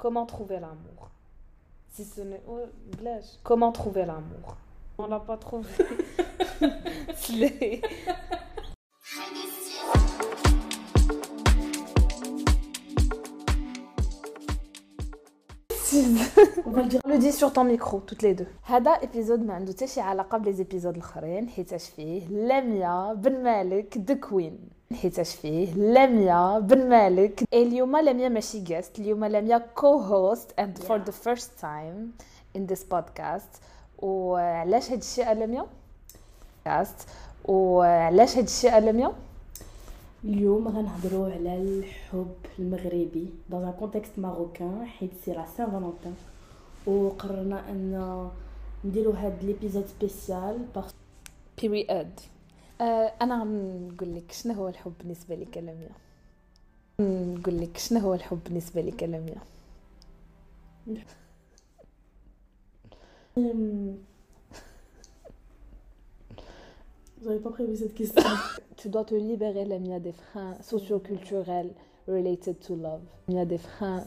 comment trouver l'amour Si ce n'est. Oh, Blaise. Comment trouver l'amour On l'a pas trouvé. C'est- On va le dire. le dis sur ton micro toutes les deux هذا épisode ما عنده حتى شي علاقه بلي زيبيزود الاخرين حيتاش فيه لميا بن مالك ذا كوين حيتاش فيه؟ لميا بن مالك. اليوم لميا ماشي guest اليوم لميا co-host and for Yeah. the first time in this podcast. وعلاش هاد الشيء لميا؟ Podcast وعلاش هاد الشيء لميا؟ اليوم غنهضروا على الحب المغربي dans un contexte marocain حيت سي لا سان فالونتين وقررنا أن نديروا هاد ليبيزود سبيسيال باسكو period. آه، أنا نقول لك شنو هو الحب بالنسبة لك لميا؟ نقول لك شنو هو الحب بالنسبة لك لميا؟ J'avais pas prévu cette question. Tu dois te libérer Lamia des freins socio-culturels related to love. Lamia des freins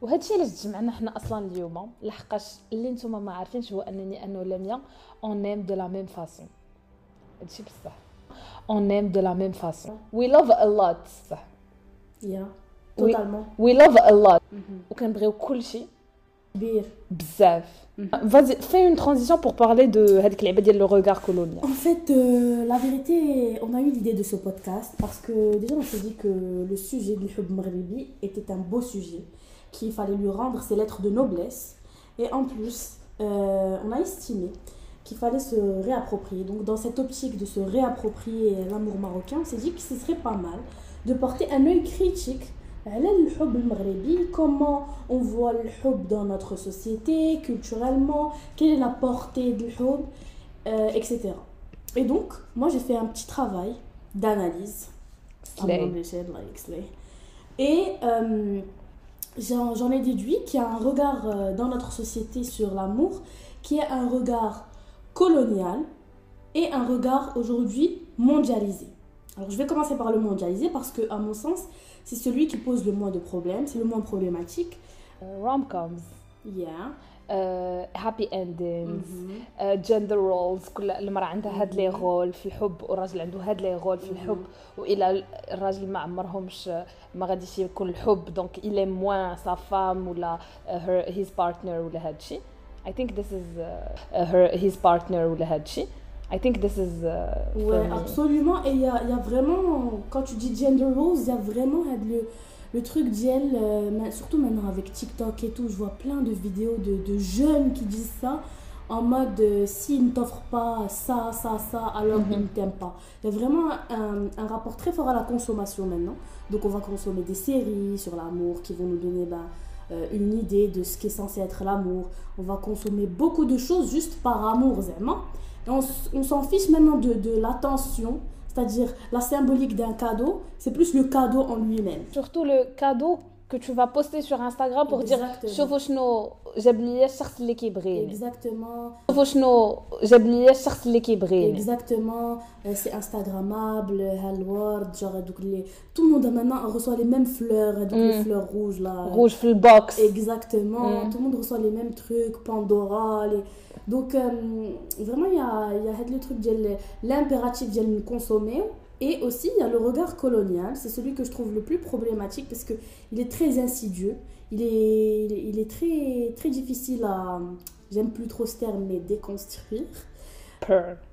وهذا الشيء علاش تجمعنا حنا أصلا اليوم لحقاش اللي نتوما ما عارفينش هو أنني أنا ولميا اون ايم دو لا ميم فاسون هادشي بصح. اون ايم دو لا ميم فاسون وي لاف ا لوت صح يا Oui. توتالمون وي لاف ا لوت وكنبغيو كلشي كبير بزاف فازي في اون ترانزيسيون بور بارلي دو هذيك اللعبه ديال لو ريغار كولونيال En fait, euh, la vérité, on a eu l'idée de ce podcast parce que déjà on s'est dit que le sujet du Hub Maghribi était un beau sujet, qu'il fallait lui rendre ses lettres de noblesse. Et en plus, euh, on a estimé qu'il fallait se réapproprier. Donc dans cette optique de se réapproprier l'amour marocain, on s'est dit que ce serait pas mal de porter un œil critique comment on voit le dans notre société, culturellement, quelle est la portée du hub, etc. Euh, et donc, moi j'ai fait un petit travail d'analyse. Et euh, j'en ai déduit qu'il y a un regard euh, dans notre société sur l'amour qui est un regard colonial et un regard aujourd'hui mondialisé. Alors je vais commencer par le mondialisé parce que à mon sens, c'est celui qui pose le moins de problèmes, c'est le moins problématique. روم كومز Yeah. هابي اندينز Mhm. جندر رولز كل المرأة عندها هاد لي رول في الحب والراجل عنده هاد لي رول في الحب والى الراجل ما عمرهمش ما غاديش يكون الحب دونك الى موان سا فام ولا هيز بارتنر ولا هادشي I think this is uh, her, his partner ou le. I think this is. Uh, ouais, absolument. Et il y a, y a, vraiment, quand tu dis gender roles, il y a vraiment le, le truc d'elle, euh, surtout maintenant avec TikTok et tout, je vois plein de vidéos de, de jeunes qui disent ça en mode euh, s'il ne t'offre pas ça, ça, ça, alors mm -hmm. ne t'aime pas. Il y a vraiment un, un, rapport très fort à la consommation maintenant. Donc on va consommer des séries sur l'amour qui vont nous donner. Bah, euh, une idée de ce qui est censé être l'amour. On va consommer beaucoup de choses juste par amour, vraiment. Et on, on s'en fiche maintenant de, de l'attention, c'est-à-dire la symbolique d'un cadeau, c'est plus le cadeau en lui-même. surtout le cadeau que tu vas poster sur Instagram pour dire Exactement. شوفوا شنو جاب لي الشخص اللي كيبغيني Exactement, شوفوا شنو جاب لي الشخص اللي كيبغيني exactement, euh, c'est Instagrammable, Hellword, genre donc les, tout le monde a maintenant reçoit les mêmes fleurs, donc les Mm. fleurs rouges là. rouge في البوكس Exactement, Mm. tout le monde reçoit les mêmes trucs, Pandora. Les... Donc, euh, vraiment, il y a, il y a le truc de l'impératif de nous consommer. Et aussi, il y a le regard colonial. C'est celui que je trouve le plus problématique parce qu'il est très insidieux. Il est, il est, il est très, très difficile à. J'aime plus trop ce terme, mais déconstruire.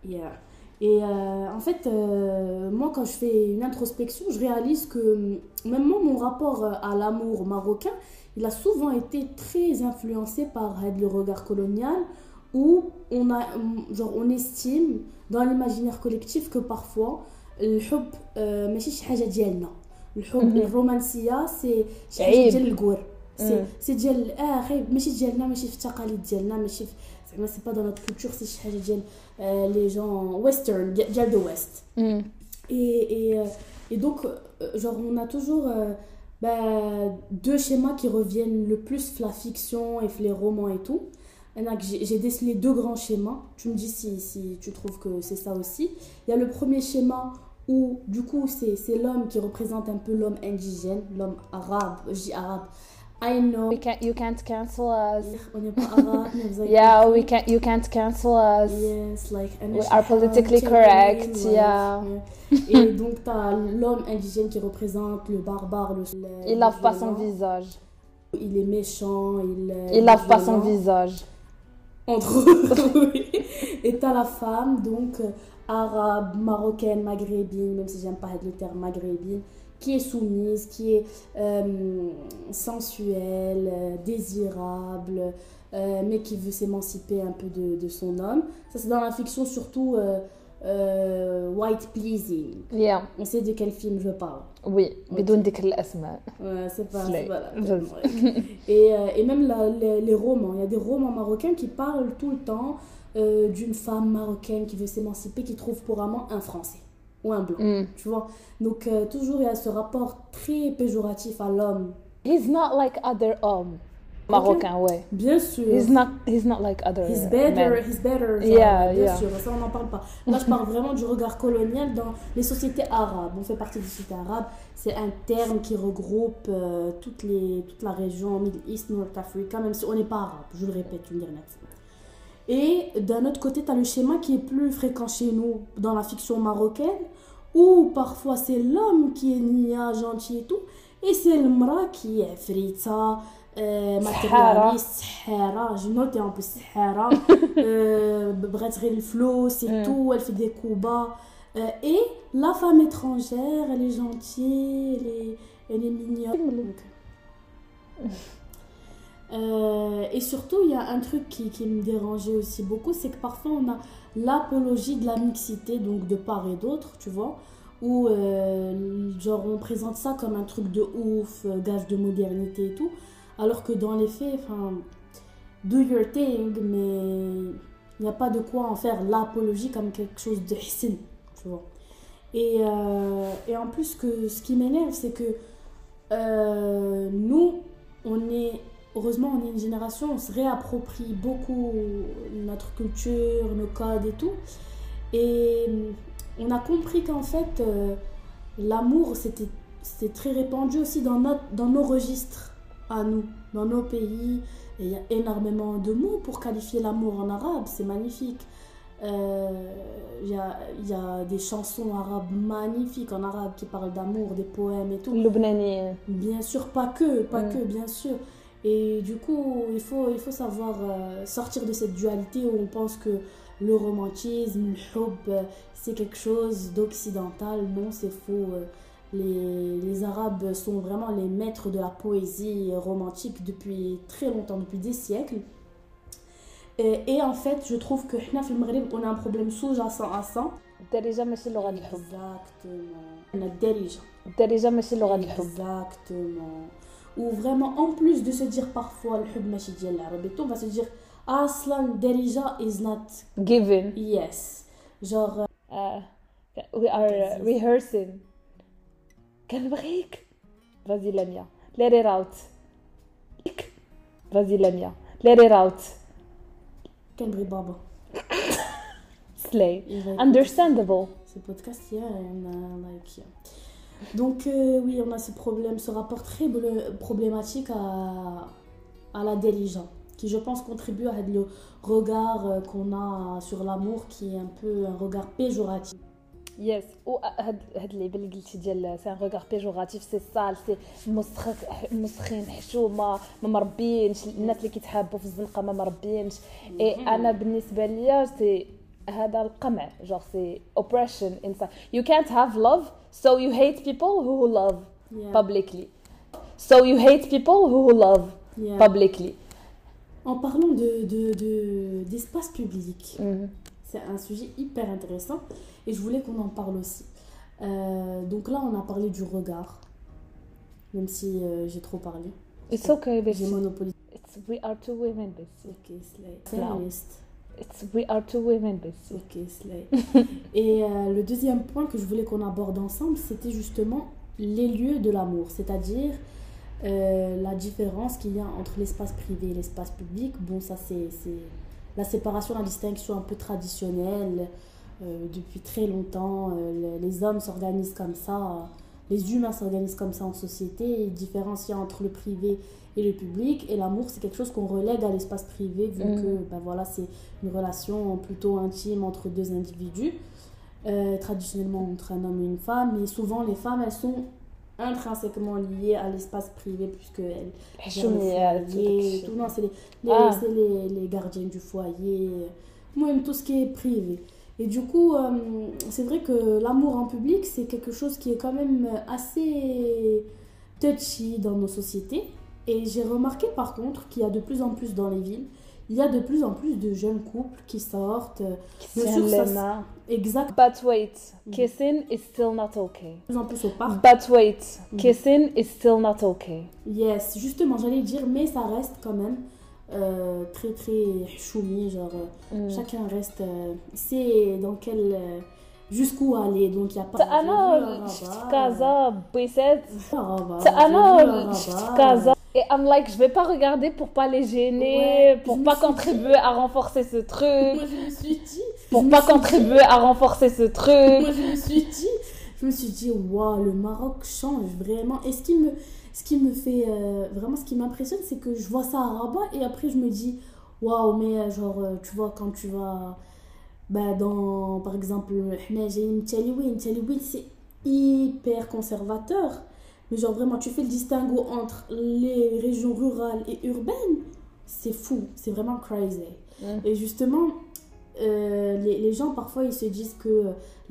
Yeah. Et euh, en fait, euh, moi, quand je fais une introspection, je réalise que hum, même moi, mon rapport euh, à l'amour marocain, il a souvent été très influencé par euh, le regard colonial, où on, a, hum, genre, on estime dans l'imaginaire collectif que parfois, le hub, euh, ماشي شي حاجة ديالنا. الحب Mhm. الرومانسية سي شي عيب. حاجة ديال الكور. سي مم. سي ديال اه خايب ماشي ديالنا ماشي في التقاليد ديالنا ماشي في زعما سي با دون نوتر كولتور سي شي حاجه ديال euh, les gens western, ديال de west. Mm. Et, et, euh, et donc, euh, genre, on a toujours euh, bah, deux schémas qui reviennent le plus la fiction et les romans et tout. Il y en a que j'ai j'ai décelé deux grands schémas. Tu me dis si, si tu trouves que c'est ça aussi. Il y a le premier schéma où, du coup, c'est c'est l'homme qui représente un peu l'homme indigène, l'homme arabe, je dis arabe, I know. We can't, you can't cancel us. On n'est pas arabe, mais vous avez Yeah, we can't, you can't cancel us. Yes, like We are politically correct, yeah. Et donc, t'as l'homme indigène qui représente le barbare, le. Il lave pas son visage. Il est méchant, il. Il lave pas son visage. Entre autres, oui. Et t'as la femme, donc arabe, marocaine, maghrébine, même si j'aime pas le terme maghrébine, qui est soumise, qui est euh, sensuelle, euh, désirable, euh, mais qui veut s'émanciper un peu de, de son homme. Ça, c'est dans la fiction surtout white pleasing. Yeah. On sait de quel film je parle. Oui, mais donne des asma. c'est pas. Et, et même les romans. Il y a des romans marocains qui parlent tout le temps euh, d'une femme marocaine qui veut s'émanciper, qui trouve pour amant un français ou un blanc, Mm. tu vois. Donc euh, toujours il y a ce rapport très péjoratif à l'homme. He's not like other hommes. Marocain, ouais. Bien sûr. He's not, he's not like other He's better, men. he's better. ça, Yeah, bien yeah. sûr, ça on n'en parle pas. Là, je parle vraiment du regard colonial dans les sociétés arabes. On fait partie des sociétés arabes. C'est un terme qui regroupe euh, toutes les, toute la région Middle East, North Africa, même si on n'est pas arabe, je le répète une dernière fois. Et d'un autre côté, tu as le schéma qui est plus fréquent chez nous dans la fiction marocaine, où parfois c'est l'homme qui est nia, gentil et tout, et c'est le mra qui est frita, euh, matérialiste, sahara, je note en plus sahara, euh, le flow, c'est tout, elle fait des coups bas. Euh, et la femme étrangère, elle est gentille, elle est, elle est mignonne. Euh, et surtout, il y a un truc qui, qui me dérangeait aussi beaucoup, c'est que parfois on a l'apologie de la mixité, donc de part et d'autre, tu vois, où euh, genre on présente ça comme un truc de ouf, euh, gage de modernité et tout, alors que dans les faits, enfin, do your thing, mais il n'y a pas de quoi en faire l'apologie comme quelque chose de hissin, tu vois. Et, et en plus, que ce qui m'énerve, c'est que nous, on est heureusement, on est une génération, on se réapproprie beaucoup notre culture, nos codes et tout. Et euh, on a compris qu'en fait, euh, l'amour, c'était très répandu aussi dans, notre, dans nos registres à nous, dans nos pays. Et il y a énormément de mots pour qualifier l'amour en arabe, c'est magnifique. Euh, il y, a, y, a, des chansons arabes magnifiques en arabe qui parlent d'amour, des poèmes et tout. Bien sûr, pas que, pas mm. que, bien sûr. Et du coup, il faut, il faut savoir euh, sortir de cette dualité où on pense que le romantisme, le hub, euh, c'est quelque chose d'occidental. Non, c'est faux. Euh, Les, les Arabes sont vraiment les maîtres de la poésie romantique depuis très longtemps, depuis des siècles. Et, et en fait, je trouve que حنا في المغرب, on a un problème sous-jacent à ça. الدارجة ماشي لغة الحب. Exactement. On a الدارجة. الدارجة ماشي لغة الحب. Exactement. Ou vraiment, en plus de se dire parfois le hub ماشي ديال العرب et tout, on va se dire اصلا درجة is not Given. yes. Genre Uh, we are uh, rehearsing. كنبغيك. Vas-y Lamia. Let it out. Vas-y Lamia. Let it out. كنبغي بابا. Slay. Il va écouter Understandable. ce podcast hier et on a like yeah. Donc euh, oui, on a ce problème, ce rapport très bleu- problématique à, à la délija, qui je pense contribue à le regard euh, qu'on a sur l'amour qui est un peu un regard péjoratif. يس وهاد هاد اللعيبه اللي قلتي ديال سي ان روغار بيجوراتيف سي سال سي مسخ مسخين حشومه ما مربينش الناس اللي كيتحابوا في الزنقه ما مربينش اي انا بالنسبه ليا سي هذا القمع جوغ سي اوبريشن انسان you can't have love so you hate people who love Yeah. publicly so you hate people who love Yeah. publicly En parlant de, de, de- d'espace public, Mhm. c'est un sujet hyper intéressant et je voulais qu'on en parle aussi. Euh, donc là, on a parlé du regard, même si euh, j'ai trop parlé. it's okay J'ai بس monopolisé. it's we are two women بس Ok, Slay. Non. It's we are two women Ok, Slay. Et euh, le deuxième point que je voulais qu'on aborde ensemble, c'était justement les lieux de l'amour, c'est-à-dire euh, la différence qu'il y a entre l'espace privé et l'espace public. Bon, ça c'est la séparation, la distinction un peu traditionnelle. Euh, depuis très longtemps, le- les hommes s'organisent comme ça. les humains s'organisent comme ça en société, et différencier entre le privé et le public. Et l'amour, c'est quelque chose qu'on relègue à l'espace privé, vu que ben voilà, c'est une relation plutôt intime entre deux individus, euh, traditionnellement entre un homme et une femme. Mais souvent, les femmes, elles sont intrinsèquement liées à l'espace privé puisque elles foyer, les les, les, les, gardiennes du foyer euh, même tout ce qui est privé. Et du coup euh, c'est vrai que l'amour en public c'est quelque chose qui est quand même assez touchy dans nos sociétés. Et j'ai remarqué par contre qu'il y a de plus en plus dans les villes, il y a de plus en plus de jeunes couples qui sortent. euh, Bien sûr, ça, كيسلمنا. Exact, But wait, Mhm. kissing is still not okay. de plus en plus au parc. But wait, Mhm. kissing is still not okay. Yes, justement, j'allais dire, mais ça reste quand même euh, très très choumi, genre euh, Mm. chacun reste, euh, sait dans quel, euh, jusqu'où aller, donc il n'y a pas. انا شفت في كازا بويسات انا انا شفت في كازا et I'm like, je vais pas regarder pour pas les gêner, ouais, pour pas contribuer dit... à renforcer ce truc. Pour pas contribuer dit... à renforcer ce truc. Moi, je me suis dit. Je me suis dit, waouh, le Maroc change vraiment. Et ce qui me, ce qui me fait euh, vraiment, ce qui m'impressionne, c'est que je vois ça à Rabat et après, je me dis, waouh, mais euh, genre, euh, tu vois, quand tu vas. Bah, dans, par exemple, j'ai une Tchaliwi, une c'est hyper conservateur. Mais genre, vraiment, tu fais le distinguo entre les régions rurales et urbaines, c'est fou, c'est vraiment crazy. Mm. Et justement, euh, les, les gens parfois ils se disent que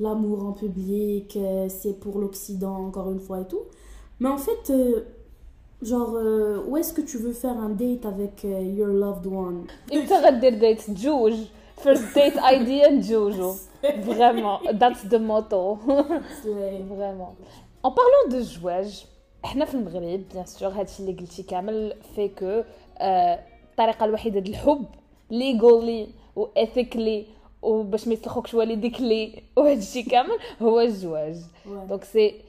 l'amour en public euh, c'est pour l'Occident encore une fois et tout. Mais en fait, euh, genre, euh, où est-ce que tu veux faire un date avec euh, your loved one انت غدير ديت تجوج first date idea نتجوجوا vraiment that's the motto C'est- Vraiment. En parlant de زواج إحنا في المغرب بيان سور هادشي اللي قلتي كامل في كو آه، الطريقة الوحيده ديال الحب ليغولي وايثيكلي وباش ما يسلخوكش والديك لي وهادشي كامل هو الزواج. دونك سي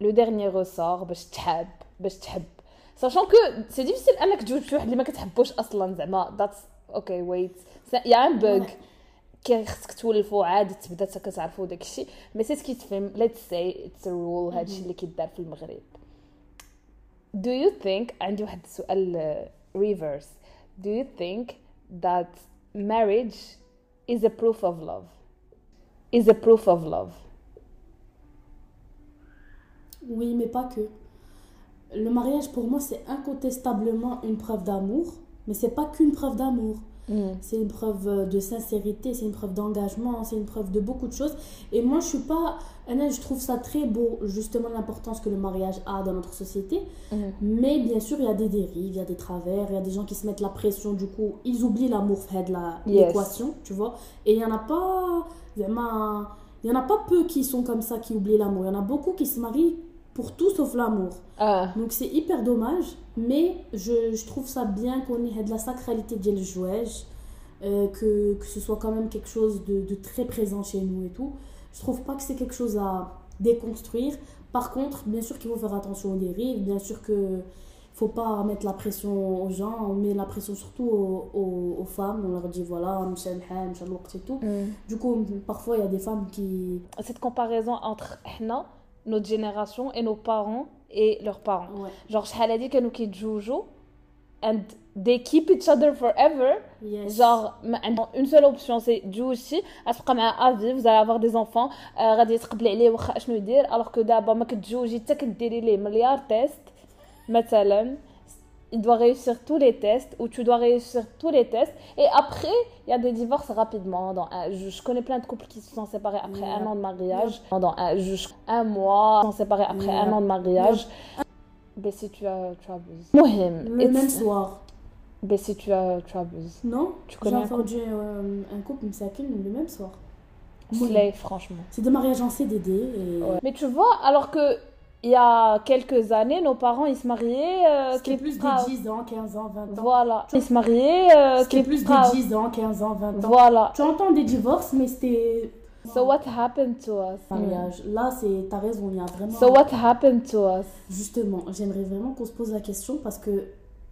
لو ديرنيي ريسور باش تحب باش تحب ساشون كو سي ديفيسيل انك تجوج شي واحد اللي ما كتحبوش أصلا زعما ذاتس أوكي ويت يا ان بوغ. كي خصك تولفوا عادي تبدا تا كتعرفوا داكشي مي سي سكي تفهم ليتس سي اتس رول هادشي اللي كيدار في المغرب Do you think عندي واحد السؤال ريفرس Do you think that marriage is a proof of love? Is a proof of love? Oui, mais pas que. Le mariage pour moi c'est incontestablement une preuve d'amour, mais c'est pas qu'une preuve d'amour. C'est une preuve euh, de sincérité, c'est une preuve d'engagement, c'est une preuve de beaucoup de choses. Et moi, je suis pas. Je trouve ça très beau, justement, l'importance que le mariage a dans notre société. Mhm. Mais bien sûr, il y a des dérives, il y a des travers, il y a des gens qui se mettent la pression, du coup, ils oublient l'amour fait de la- Yes. l'équation, tu vois. Et il y en a pas. Il y en a pas peu qui sont comme ça, qui oublient l'amour. Il y en a beaucoup qui se marient pour tout sauf l'amour. Ah. Donc c'est hyper dommage, mais je, je trouve ça bien qu'on ait de la sacralité du jouage, euh, que, que ce soit quand même quelque chose de, de, très présent chez nous et tout. Je trouve pas que c'est quelque chose à déconstruire. Par contre, bien sûr qu'il faut faire attention aux dérives, bien sûr que faut pas mettre la pression aux gens, on met la pression surtout aux, aux, femmes, on leur dit voilà, et tout. Mm. Du coup, parfois il y a des femmes qui. Cette comparaison entre non notre génération et nos parents et leurs parents Ouais. genre شحال هادي كانوا كيتزوجوا and they keep each other forever Yes. genre ما عندهم une seule option c'est تزوجتي غتبقى مع افي vous allez avoir des enfants آه، غادي تقبلي عليه واخا اشنو يدير alors que دابا ما كتزوجي حتى كديري ليه مليار تيست مثلا il doit réussir tous les tests ou tu dois réussir tous les tests. Et après, il y a des divorces rapidement. Dans je, connais plein de couples qui se sont séparés après un an de mariage. Yeah. Dans un, mois, ils se sont séparés après un an de mariage. Mais si tu, as, tu abuses. Mohim. Le même soir. Mais si tu, as, tu abuses. Non, tu connais. J'ai entendu euh, un couple, me le même soir. Slay, franchement. C'est des mariages en CDD. Mais tu vois, alors que il y a quelques années, nos parents ils se mariaient. euh, c'était plus de 10 ans, 15 ans, 20 ans. Voilà. Ils se mariaient. euh, qui C'était plus de 10 ans, 15 ans, 20 ans. Voilà. Tu entends des divorces, mais c'était So what happened to us? mariage. Là, c'est t'as raison, il y a vraiment. So what happened to us? Justement, j'aimerais vraiment qu'on se pose la question parce que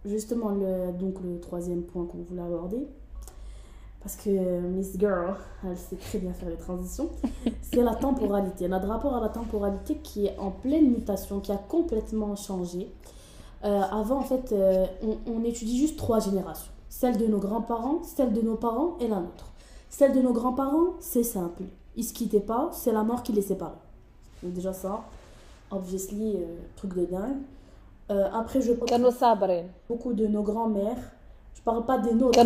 justement le donc le troisième point qu'on voulait aborder. Parce que Miss Girl, elle sait très bien faire les transitions, c'est la temporalité. Notre rapport à la temporalité qui est en pleine mutation, qui a complètement changé. Euh, avant, en fait, euh, on, étudie juste trois générations. Celle de nos grands-parents, celle de nos parents et la nôtre. Celle de nos grands-parents, c'est simple. Ils se quittaient pas, c'est la mort qui les séparait. Donc déjà ça, obviously, euh, truc de dingue. après, je parle beaucoup de nos grands-mères. Je parle pas des nôtres.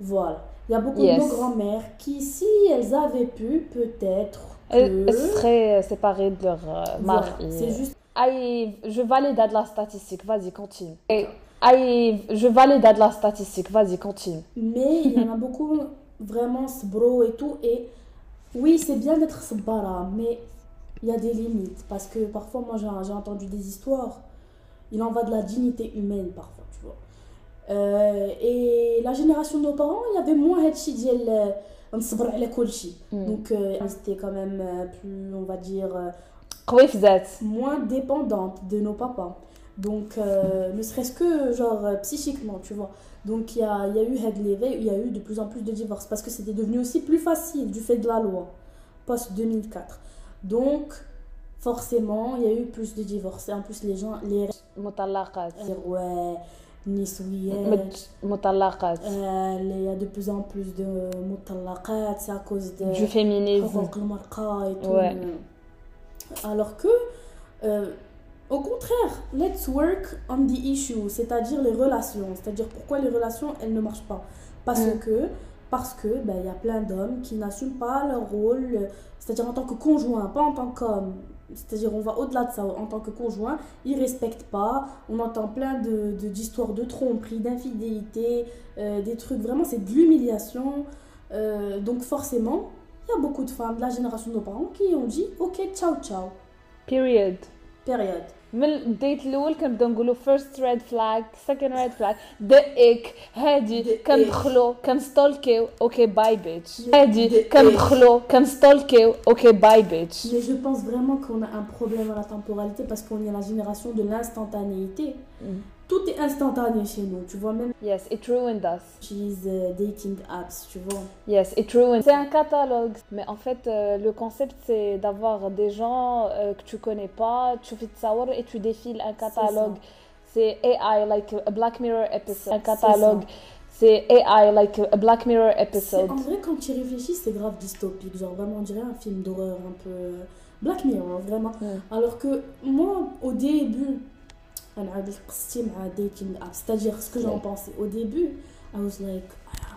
Voilà. Il y a beaucoup de nos grands-mères qui, si elles avaient pu, peut-être. Elles, seraient séparées de leur mari. C'est juste Aïe, je valide de la statistique, vas-y, continue. Aïe, je valide de la statistique, vas-y, continue. Mais il y en a beaucoup, vraiment, bro et tout. Et oui, c'est bien d'être sbara, mais il y a des limites. Parce que parfois, moi, j'ai entendu des histoires. Il en va de la dignité humaine, parfois. Euh, et la génération de nos parents, il y avait moins هادشي ديال نصبر على كل donc euh, c'était quand même euh, plus on va dire moins dépendante de nos papas. Donc, euh, ne serait-ce que genre euh, psychiquement, tu vois. Donc, il y a, y a eu l'éveil, il y a eu de plus en plus de divorces parce que c'était devenu aussi plus facile du fait de la loi post-2004. Donc, forcément, il y a eu plus de divorces. Et en plus, les gens. Les... Ouais. نسويات مطلقات il y a de plus en plus de مطلقات c'est à cause de du féminisme et tout ouais. Alors que, euh, au contraire, let's work on the issue, c'est-à-dire les relations. C'est-à-dire pourquoi les relations, elles ne marchent pas. Parce mm. que, parce que, ben, il y a plein d'hommes qui n'assument pas leur rôle, c'est-à-dire en tant que conjoint, pas en tant qu'homme. C'est-à-dire, on va au-delà de ça. En tant que conjoint, ils respectent pas. On entend plein de, d'histoires de, tromperie, d'infidélité, euh, des trucs. Vraiment, c'est de l'humiliation. Euh, donc, forcément, il y a beaucoup de femmes de la génération de nos parents qui ont dit ok ciao ciao period period من الديت الاول كنبداو نقولوا فيرست ريد فلاج سكند ريد فلاج دقك هادي كندخلوا كنستولكيو اوكي باي بيتش هادي كندخلوا كنستولكيو اوكي باي بيتش mais je pense vraiment qu'on a un problème à la temporalité parce qu'on est la génération de l'instantanéité mm tout est instantané chez nous, tu vois même. Yes, it ruined us. J'utilise uh, dating apps, tu vois. Yes, it ruined. C'est un catalogue, mais en fait euh, le concept c'est d'avoir des gens euh, que tu connais pas, tu fais savoir et tu défiles un catalogue. C'est AI like a Black Mirror episode. Un catalogue. C'est AI like a Black Mirror episode. En vrai quand tu réfléchis c'est grave dystopique, genre vraiment on dirait un film d'horreur un peu Black Mirror vraiment. Alors que moi au début c'est-à-dire ce que j'en pensais au début I was like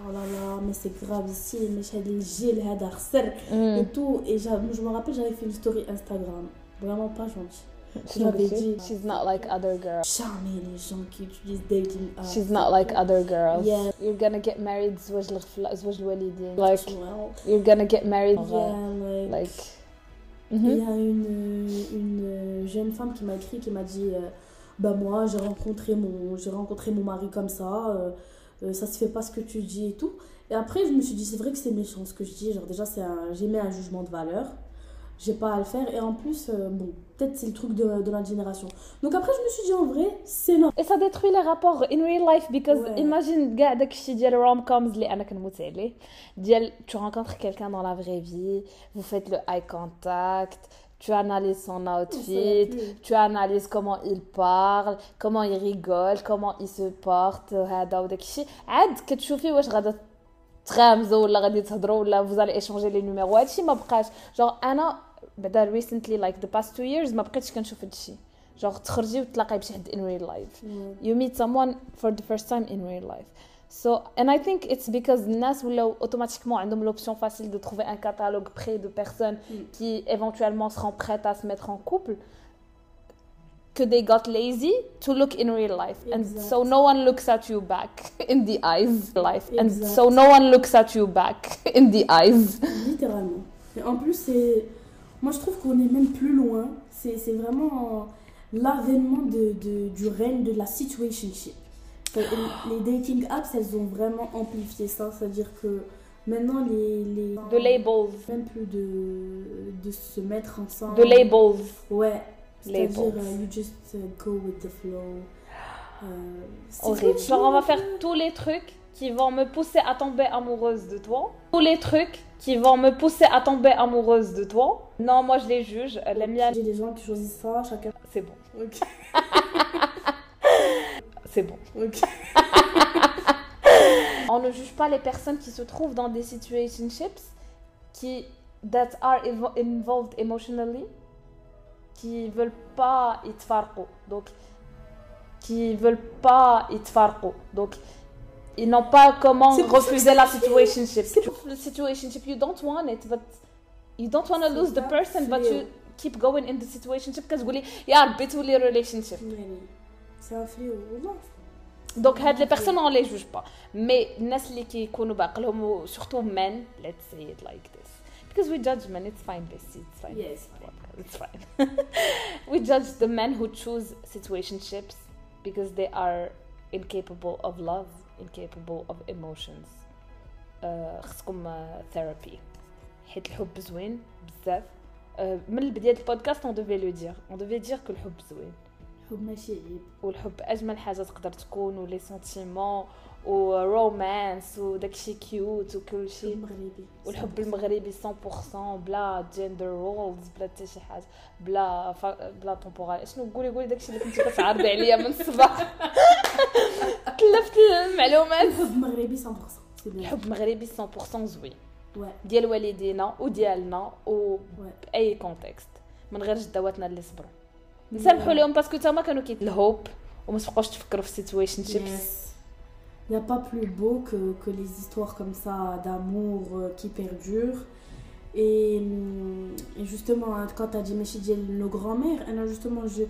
oh là là mais c'est grave ici mais j'ai des gel et tout et je me rappelle j'avais fait une story Instagram vraiment pas gentil j'avais dit she's not like other girls jamais les gens qui utilisent dating apps she's not like other girls yeah you're gonna get married زواج زواج الوالدين like you're gonna get married yeah like, like il y a une, une jeune femme qui m'a écrit qui m'a dit euh, bah moi j'ai rencontré mon j'ai rencontré mon mari comme ça euh, euh, ça se fait pas ce que tu dis et tout et après je me suis dit c'est vrai que c'est méchant ce que je dis genre déjà c'est j'ai mis un jugement de valeur j'ai pas à le faire et en plus euh, bon peut-être c'est le truc de, de notre génération donc après je me suis dit en vrai c'est normal et ça détruit les rapports in real life because imagine كاع داكشي ديال rom coms اللي انا كنموت عليه ديال tu rencontres quelqu'un dans la vraie vie vous faites le eye contact tu analyses son outfit, tu analyses comment il parle, comment il rigole, comment il se porte, هذا وداك الشيء عاد كتشوفي واش غادا تغامزوا ولا غادي تهضروا ولا vous allez échanger les numéros هادشي ما بقاش genre انا بعدا recently like the past two years ما بقيتش كنشوف هادشي genre تخرجي وتلاقي بشي حد in real life you meet someone for the first time in real life So, and I think it's because les gens ont automatiquement l'option facile de trouver un catalogue près de personnes mm. qui éventuellement seront prêtes à se mettre en couple que they got lazy to look in real life. Exact. and so no one looks at you back in the eyes life. Exact. and so no one looks at you back in the eyes. Littéralement. Et en plus c'est moi je trouve qu'on est même plus loin. C'est vraiment l'avènement de, de, du règne de la situationship les dating apps, elles ont vraiment amplifié ça. C'est-à-dire que maintenant, les. les de labels. Même plus de, de se mettre ensemble. De labels. Ouais. C'est-à-dire, uh, you just uh, go with the flow. Euh, Horrible. Genre, on va faire tous les trucs qui vont me pousser à tomber amoureuse de toi. Tous les trucs qui vont me pousser à tomber amoureuse de toi. Non, moi je les juge. La mienne, J'ai des gens qui choisissent ça, chacun. c'est bon. Ok. C'est bon. Ok. On ne juge pas les personnes qui se trouvent dans des situationships qui that are evo- involved emotionally qui veulent pas يتفارقوا donc qui veulent pas يتفارقوا donc ils n'ont pas comment C'est pour ça que refuser c'est la pas situationship le situationship you don't want it but you don't want to C'est lose the ça, person but c'est- you keep going in the situationship كتقولي يا ربي تولي relationship يعني C'est un fléau. والله. دونك هاد لي بيرسون اون لي جوج با مي الناس اللي كيكونوا باقلهم سورتو men let's say it like this because we judge men it's fine Bessie it's fine Yes. it's fine we judge the men who choose situationships because they are incapable of love incapable of emotions آه، خصكم آه، therapy حيت الحب زوين بزاف آه، من بدايه البودكاست on devait le dire on devait dire que الحب زوين حب ماشي عيب. والحب أجمل حاجة تقدر تكون ولي سونتيمون ورومانس وداكشي كيوت وكل شيء حب مغربي. والحب المغربي 100% بلا جندر رولز بلا حتى شي حاجة بلا ف... بلا طومبورال شنو قولي قولي داكشي اللي كنتي كتعرضي عليا من الصباح تلفت المعلومات الحب مغربي 100%. C'est bien. الحب مغربي 100% زوين. ديال والدينا وديالنا. وباي كونتكست من غير جداواتنا اللي صبروا نسامحوا لهم باسكو تما كانوا كيت الهوب وما تبقاوش تفكروا في سيتويشن شيبس Yes. Il n'y a pas plus beau que, que les histoires comme ça d'amour euh, qui perdurent. Et, hum, et justement, hein, quand tu as dit Meshi Diel, nos grands-mères, elle a justement, je,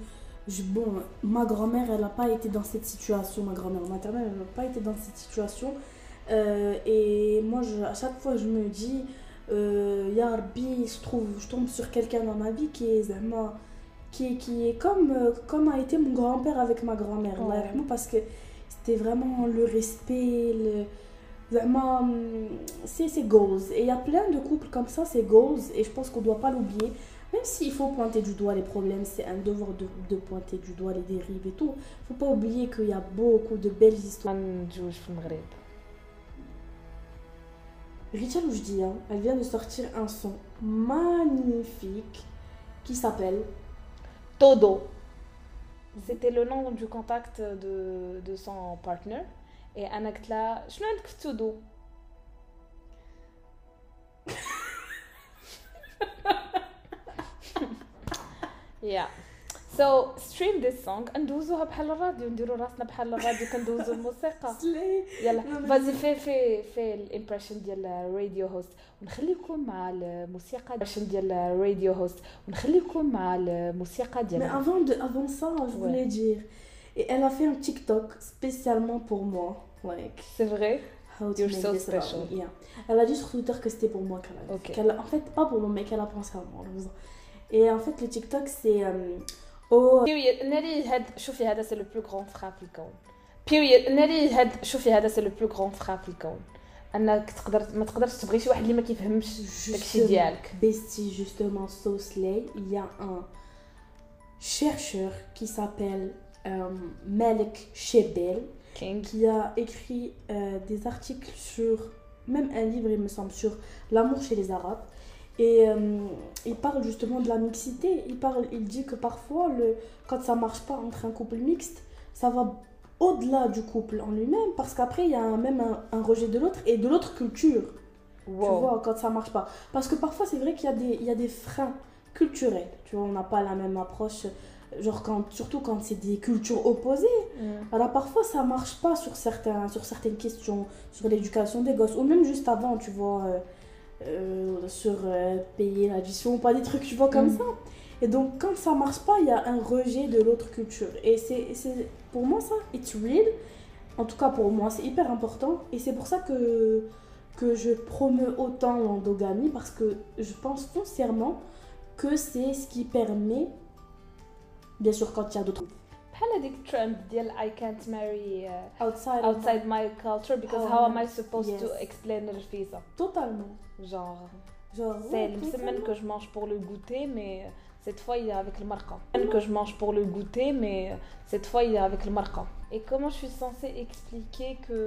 je- bon, ma grand-mère, elle n'a pas été dans cette situation, ma grand-mère maternelle, elle n'a pas été dans cette situation. Euh, et moi, je, à chaque fois, je me dis, euh, Ya Rabbi, je, trouve, je tombe sur quelqu'un dans ma vie qui est vraiment qui, qui est comme, euh, comme a été mon grand-père avec ma grand-mère, ouais. parce que c'était vraiment le respect, vraiment, mm, c'est goals. Et il y a plein de couples comme ça, c'est goals, et je pense qu'on ne doit pas l'oublier. Même s'il faut pointer du doigt les problèmes, c'est un devoir de, de, pointer du doigt les dérives et tout. Il ne faut pas oublier qu'il y a beaucoup de belles histoires. Rita Loujdia, elle vient de sortir un son magnifique qui s'appelle Todo. C'était le nom du contact de, son partner. Et Anakla, je Todo. Yeah. So stream this song ندوزوها بحال الراديو نديرو راسنا بحال الراديو كندوزو الموسيقى يلا فازي في في في الامبريشن ديال الراديو هوست ونخليكم مع الموسيقى الامبريشن ديال الراديو هوست ونخليكم مع الموسيقى Mais ديال avant, de, avant ça, je Ouais. voulais dire. Et elle a fait un TikTok spécialement pour moi. Like, c'est vrai how to You're make so this about special. me. Yeah. Elle a dit sur Twitter que c'était pour moi qu'elle a qu'elle a- En fait, pas pour moi, mais qu'elle a pensé à moi. Et en fait, le TikTok, c'est. euh, oh, period ناري هاد شوفي هذا سي لو بلو غران فرا في الكون period ناري هاد شوفي هذا سي لو بلو غران فرا في الكون انك تقدر ما تقدرش تبغي شي واحد اللي ما كيفهمش داكشي justement, ديالك Bestie, justement, Sosley, il y a un chercheur qui s'appelle euh, Malik Shebel كينغ qui a écrit euh, des articles sur, même un livre il me semble, sur l'amour chez les Arabes. Et euh, il parle justement de la mixité. Il, parle, il dit que parfois, le, quand ça marche pas entre un couple mixte, ça va au-delà du couple en lui-même, parce qu'après, il y a même un, rejet de l'autre et de l'autre culture. Tu vois, quand ça marche pas. Parce que parfois, c'est vrai qu'il y, a des, freins culturels. Tu vois, on n'a pas la même approche genre surtout quand c'est des cultures opposées. Mm. Alors parfois ça marche pas sur, certains, sur certaines questions, sur l'éducation des gosses, ou même juste avant, tu vois, euh, euh, sur euh, payer l'addition, pas des trucs, tu vois, comme Mm. ça. Et donc quand ça marche pas, il y a un rejet de l'autre culture. Et c'est c'est- pour moi ça, it's real. En tout cas pour moi, c'est hyper important. Et c'est pour ça que, que je promeux autant l'endogamie, parce que je pense foncièrement que c'est ce qui permet, bien sûr quand il y a d'autres... بحال هذيك الترند ديال I can't marry uh, Outside, outside my culture because How how am am I- I supposed to Yes. explain الرفيزة Totalement. genre Genre, c'est ouais, le semaine totalement. que je mange pour le goûter mais cette fois il est avec le marca que je mange pour le goûter mais cette fois il est avec le marca Et comment je suis censée expliquer que.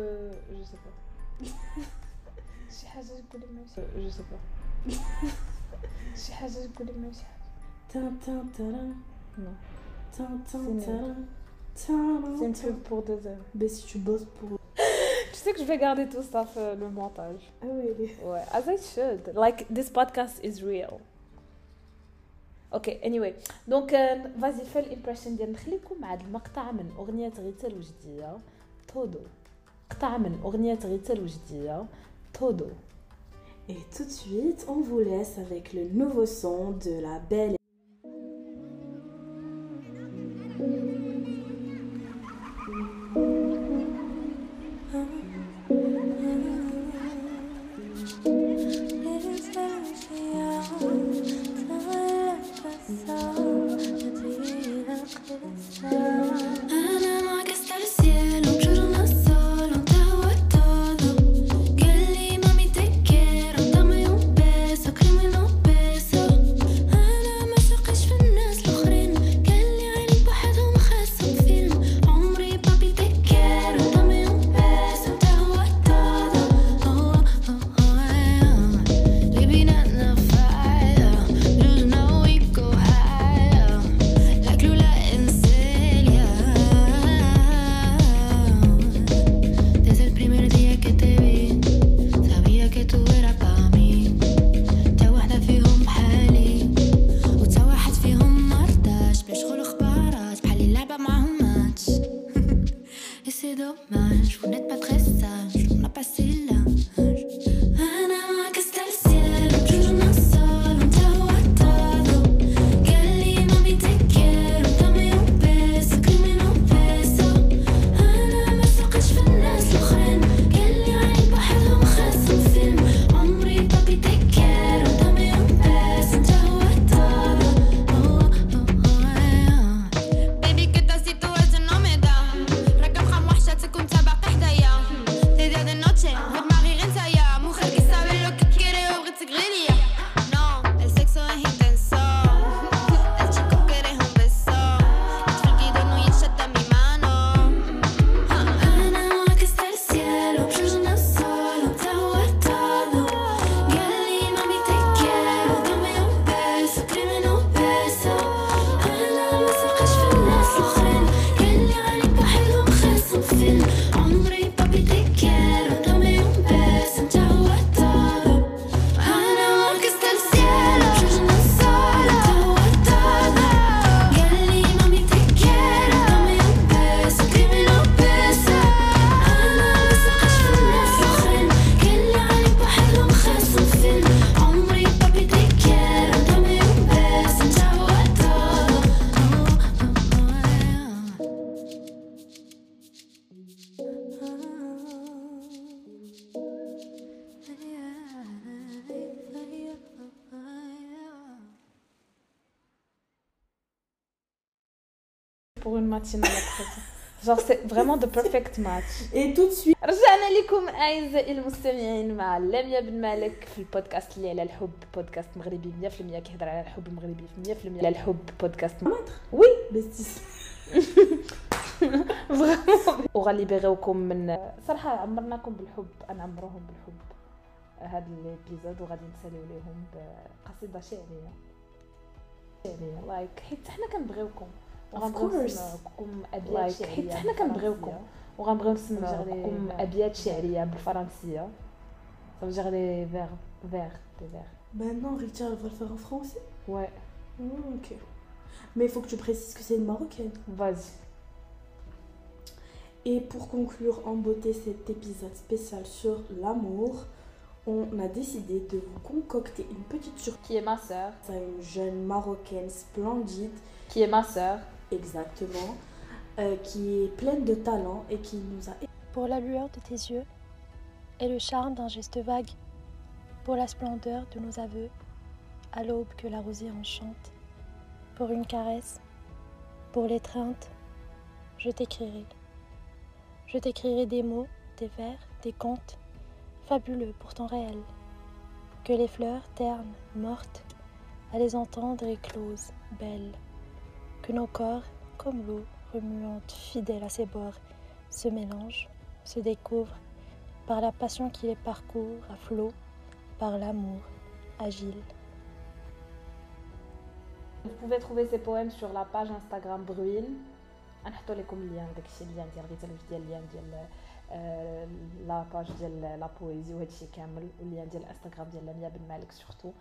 Je sais pas. شي حاجة تقولي ماشي je sais pas. شي حاجة تقولي ماشي Tin, tin, tarin. Non. Tin, tin, C'est tarin. Tin, C'est une tin. pub pour deux heures. Mais si tu bosses pour. Tu sais que je vais garder tout ça pour le montage. Ah oui, elle est- Ouais, as I should. Like, this podcast is real. Ok, anyway. Donc, euh, vas-y, fais l'impression ديال نخليكم مع هذا المقطع من أغنية غيتال وجدية تودو مقطع من أغنية غيتال وجدية تودو Et tout de suite, on vous laisse avec le nouveau son de la belle. ça. Genre, c'est vraiment the perfect match. Et tout de suite, رجعنا لكم اعزائي المستمعين مع لميا بن مالك في البودكاست اللي على الحب بودكاست مغربي 100% كيهضر على الحب المغربي 100% على الحب بودكاست وي. فريمون وغنليبيغيوكم من صراحة عمرناكم بالحب نعمروهم بالحب هاد الابيزود وغادي نساليو ليهم بقصيده شعريه شعريه لايك حيت حنا كنبغيوكم وغنبغيو course. نسمعوكم ابيات شعريه حيت حنا كنبغيوكم وغنبغيو نسمعوكم ابيات شعريه بالفرنسيه Ça veut dire les vers, vers, des vers. Ben non, Richard va le faire en français. Ouais, Hmm, ok. Mais il faut que tu précises que c'est une marocaine. vas-y. Et pour conclure en beauté cet épisode spécial sur l'amour, on a décidé de vous concocter une petite surprise Qui est ma sœur à une jeune marocaine splendide, Qui est ma sœur exactement, euh, qui est pleine de talent et qui nous a pour la lueur de tes yeux et le charme d'un geste vague, pour la splendeur de nos aveux, à l'aube que la rosière enchante, pour une caresse, pour l'étreinte, je t'écrirai. Je t'écrirai des mots, des vers, des contes, fabuleux pourtant réels, que les fleurs ternes, mortes, à les entendre éclosent, belles, nos corps, comme l'eau remuante, fidèle à ses bords, se mélangent, se découvrent par la passion qui les parcourt à flot, par l'amour agile. Vous pouvez trouver ces poèmes sur la page Instagram Bruine. غنحطوا لكم اللين داكشي اللين ديال غير تلف ديال اللين ديال آه، لا باج ديال لا بويزي وهادشي كامل واللين ديال الانستغرام ديال لميا بن مالك سورتو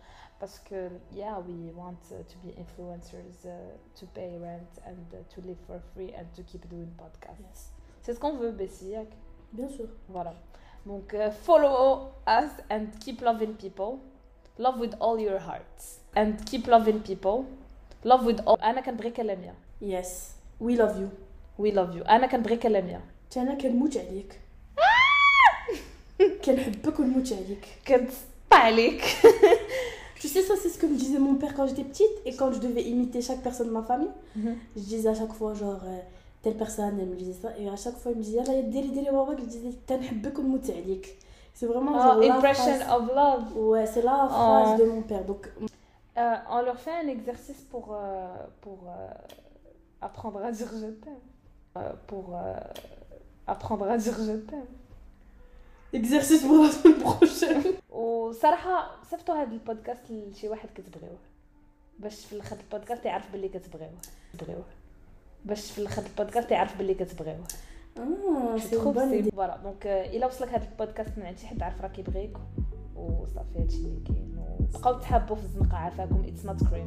باسكو يا وي وانت تو بي انفلونسرز تو باي رنت اند تو ليف فور فري اند تو كيب دوين بودكاست Yes. سي سكون فو بيسي ياك Bien sûr. Voilà. Donc, euh, follow us and keep loving people. Love with all your hearts. And keep loving people. Love with all. أنا كنبغي كلاميا. Yes. We love you. We love you. أنا كنبغي كلاميا. حتى انا كنموت عليك كنحبك ونموت عليك كنتسطى عليك. Tu sais, ça, c'est ce que me disait mon père quand j'étais petite. Et quand je devais imiter chaque personne de ma famille, je disais à chaque fois, genre, euh, telle personne, elle me disait ça. Et à chaque fois, il me disait, Yalla, diri diri baba, je disais, تنحبك ونموت عليك. C'est vraiment genre Oh, la impression phrase. of love. Ouais, c'est la phrase de mon père. Donc, Euh, on leur fait un exercice pour, euh, pour euh, apprendre à dire je t'aime. Euh, pour euh, apprendre à dire je t'aime. exercice pour la semaine prochaine. وصراحه صيفطوا هذا البودكاست لشي واحد كتبغيوه. باش في الآخر البودكاست يعرف باللي كتبغيوه. تبغيوه باش في الآخر البودكاست يعرف باللي كتبغيوه. bonne c'est- idée. فوالا دونك إلا وصلك هذا البودكاست من عند شي حد عارف راه كيبغيك. وصافي هادشي اللي كاين. وبقاو تحابوا في الزنقة عافاكم. اتس نوت كريم